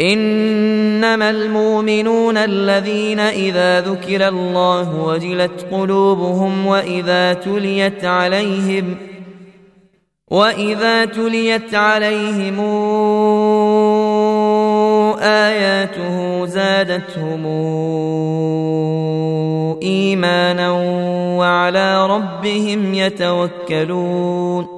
إنما المؤمنون الذين إذا ذكر الله وجلت قلوبهم وإذا تليت عليهم وإذا تليت عليهم آياته زادتهم إيمانا وعلى ربهم يتوكلون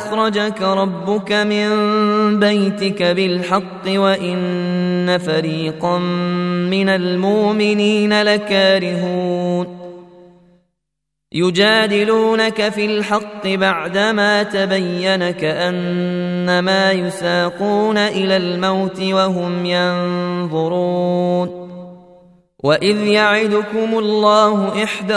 أخرجك ربك من بيتك بالحق وإن فريقا من المؤمنين لكارهون. يجادلونك في الحق بعدما تبين كأنما يساقون إلى الموت وهم ينظرون. وإذ يعدكم الله إحدى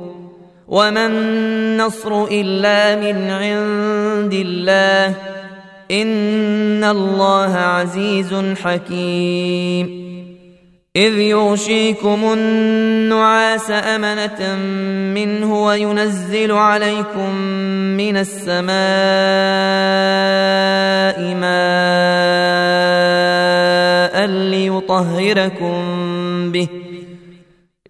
وما النصر الا من عند الله ان الله عزيز حكيم إذ يغشيكم النعاس أمنة منه وينزل عليكم من السماء ماء ليطهركم به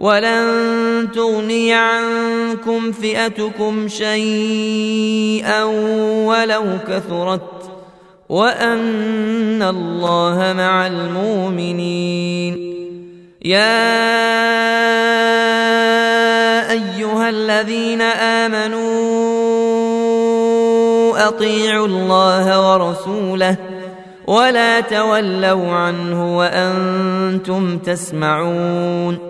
ولن تغني عنكم فئتكم شيئا ولو كثرت وأن الله مع المؤمنين. يا أيها الذين آمنوا أطيعوا الله ورسوله ولا تولوا عنه وأنتم تسمعون.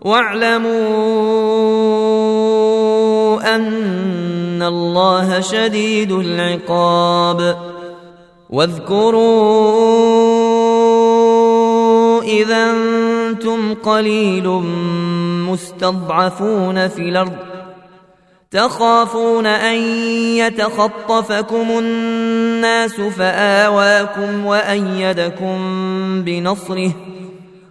واعلموا أن الله شديد العقاب. واذكروا إذا أنتم قليل مستضعفون في الأرض تخافون أن يتخطفكم الناس فآواكم وأيدكم بنصره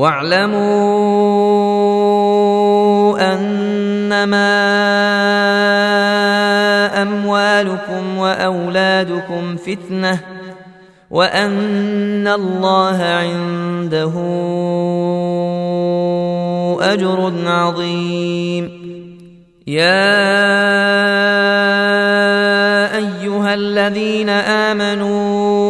واعلموا أنما أموالكم وأولادكم فتنة وأن الله عنده أجر عظيم. يا أيها الذين آمنوا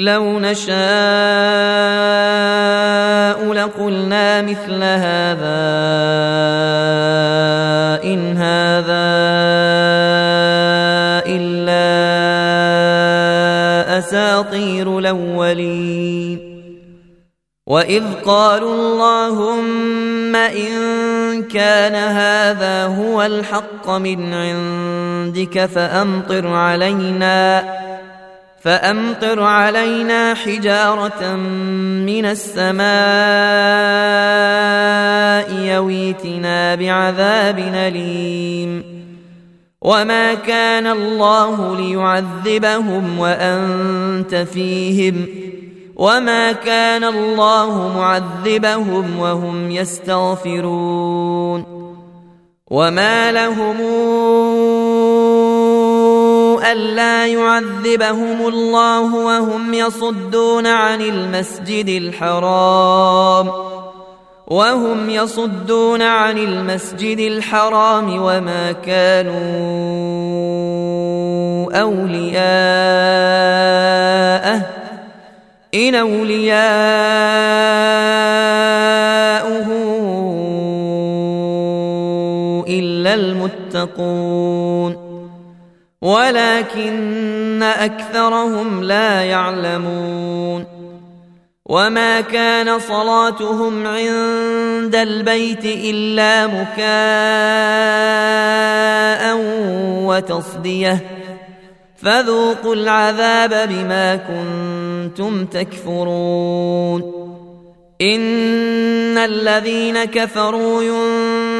لو نشاء لقلنا مثل هذا إن هذا إلا أساطير الأولين. وإذ قالوا اللهم إن كان هذا هو الحق من عندك فأمطر علينا. فأمطر علينا حجارة من السماء يويتنا بعذاب أليم. وما كان الله ليعذبهم وأنت فيهم ۖ. وما كان الله معذبهم وهم يستغفرون. وما لهم ألا يعذبهم الله وهم يصدون عن المسجد الحرام وهم يصدون عن المسجد الحرام وما كانوا أولياءه إن أولياؤه إلا المتقون ولكن أكثرهم لا يعلمون. وما كان صلاتهم عند البيت إلا مكاء وتصدية. فذوقوا العذاب بما كنتم تكفرون. إن الذين كفروا ينفقون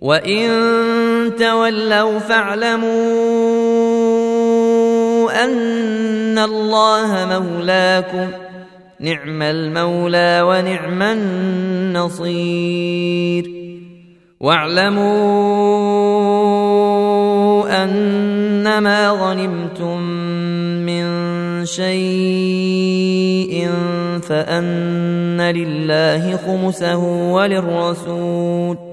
وان تولوا فاعلموا ان الله مولاكم نعم المولى ونعم النصير واعلموا انما غنمتم من شيء فان لله خمسه وللرسول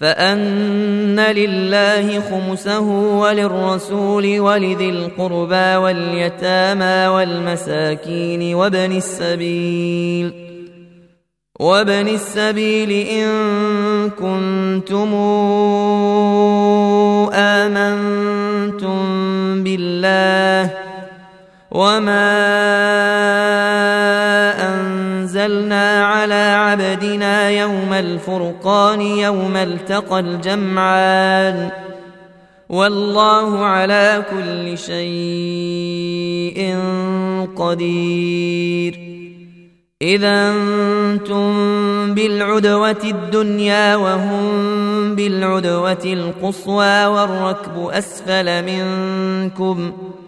فأن لله خمسه وللرسول ولذي القربى واليتامى والمساكين وابن السبيل وابن السبيل إن كنتم آمنتم بالله وما أنزلنا على عبدنا يوم الفرقان يوم التقى الجمعان. والله على كل شيء قدير. إذا أنتم بالعدوة الدنيا وهم بالعدوة القصوى والركب أسفل منكم ۖ.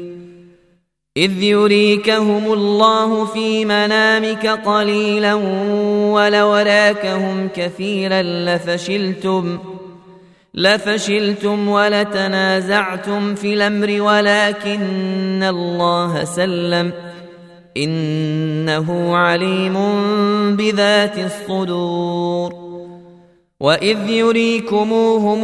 إذ يريكهم الله في منامك قليلا ولولاكهم كثيرا لفشلتم لفشلتم ولتنازعتم في الأمر ولكن الله سلم. إن إنه عليم بذات الصدور. وإذ يريكموهم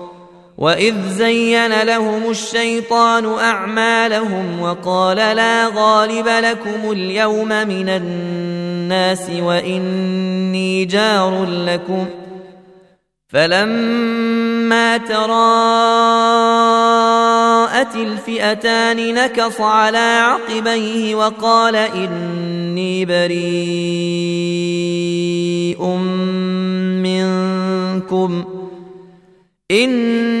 واذ زين لهم الشيطان اعمالهم وقال لا غالب لكم اليوم من الناس واني جار لكم فلما تراءت الفئتان نكص على عقبيه وقال اني بريء منكم إني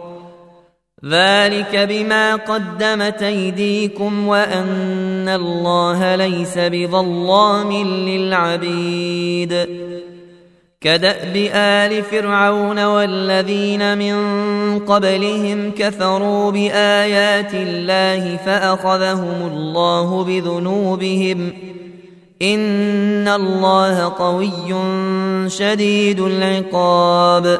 ذلك بما قدمت أيديكم وأن الله ليس بظلام للعبيد. كدأب آل فرعون والذين من قبلهم كفروا بآيات الله فأخذهم الله بذنوبهم. إن الله قوي شديد العقاب.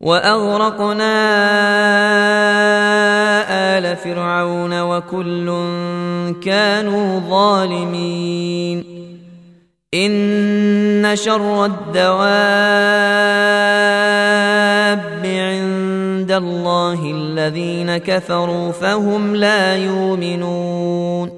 وأغرقنا آل فرعون وكل كانوا ظالمين. إن شر الدواب عند الله الذين كفروا فهم لا يؤمنون.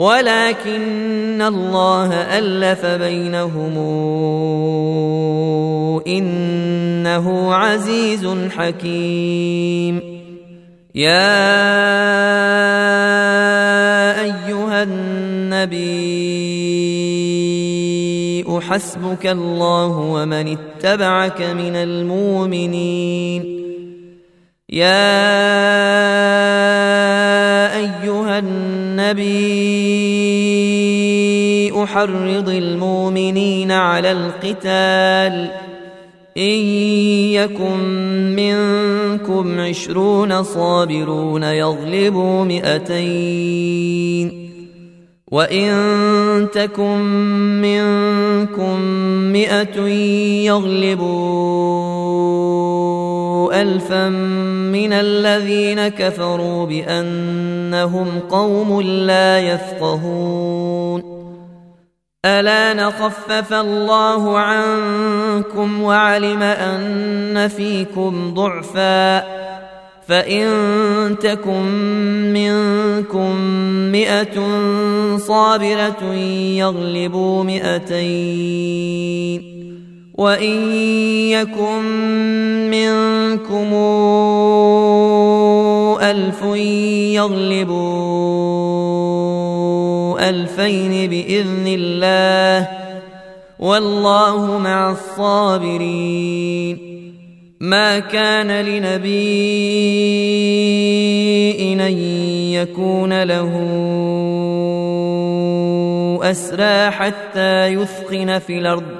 ولكن الله ألف بينهم إنه عزيز حكيم. يا أيها النبي حسبك الله ومن اتبعك من المؤمنين. يا أيها النبي أحرض المؤمنين على القتال. إن يكن منكم عشرون صابرون يغلبوا مئتين. وإن تكن منكم مئة يغلبوا ألفا من الذين كفروا بأنهم قوم لا يفقهون. ألا نخفف الله عنكم وعلم أن فيكم ضعفا. فإن تكن منكم مئة صابرة يغلبوا مئتين. وإن يكن منكم ألف يغلبوا ألفين بإذن الله والله مع الصابرين ما كان لنبي أن يكون له أسرى حتى يثخن في الأرض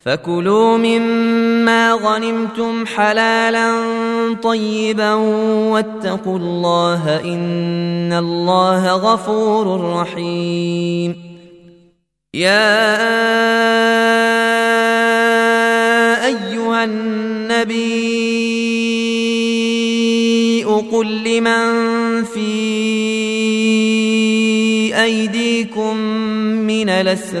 فكلوا مما غنمتم حلالا طيبا واتقوا الله إن الله غفور رحيم. يا أيها النبي قل لمن في أيديكم من الأسرى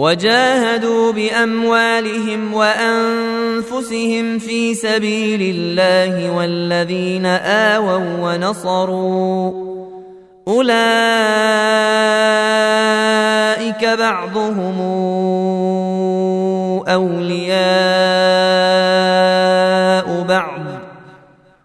وجاهدوا بأموالهم وأنفسهم في سبيل الله والذين آووا ونصروا. أولئك بعضهم أولياء بعض.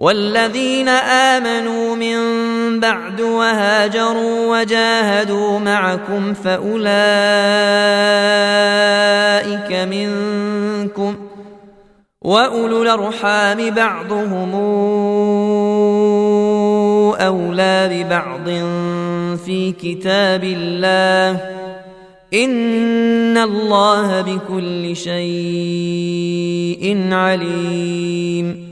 والذين آمنوا من بعد وهاجروا وجاهدوا معكم فأولئك منكم وأولو الأرحام بعضهم أولى ببعض في كتاب الله إن الله بكل شيء عليم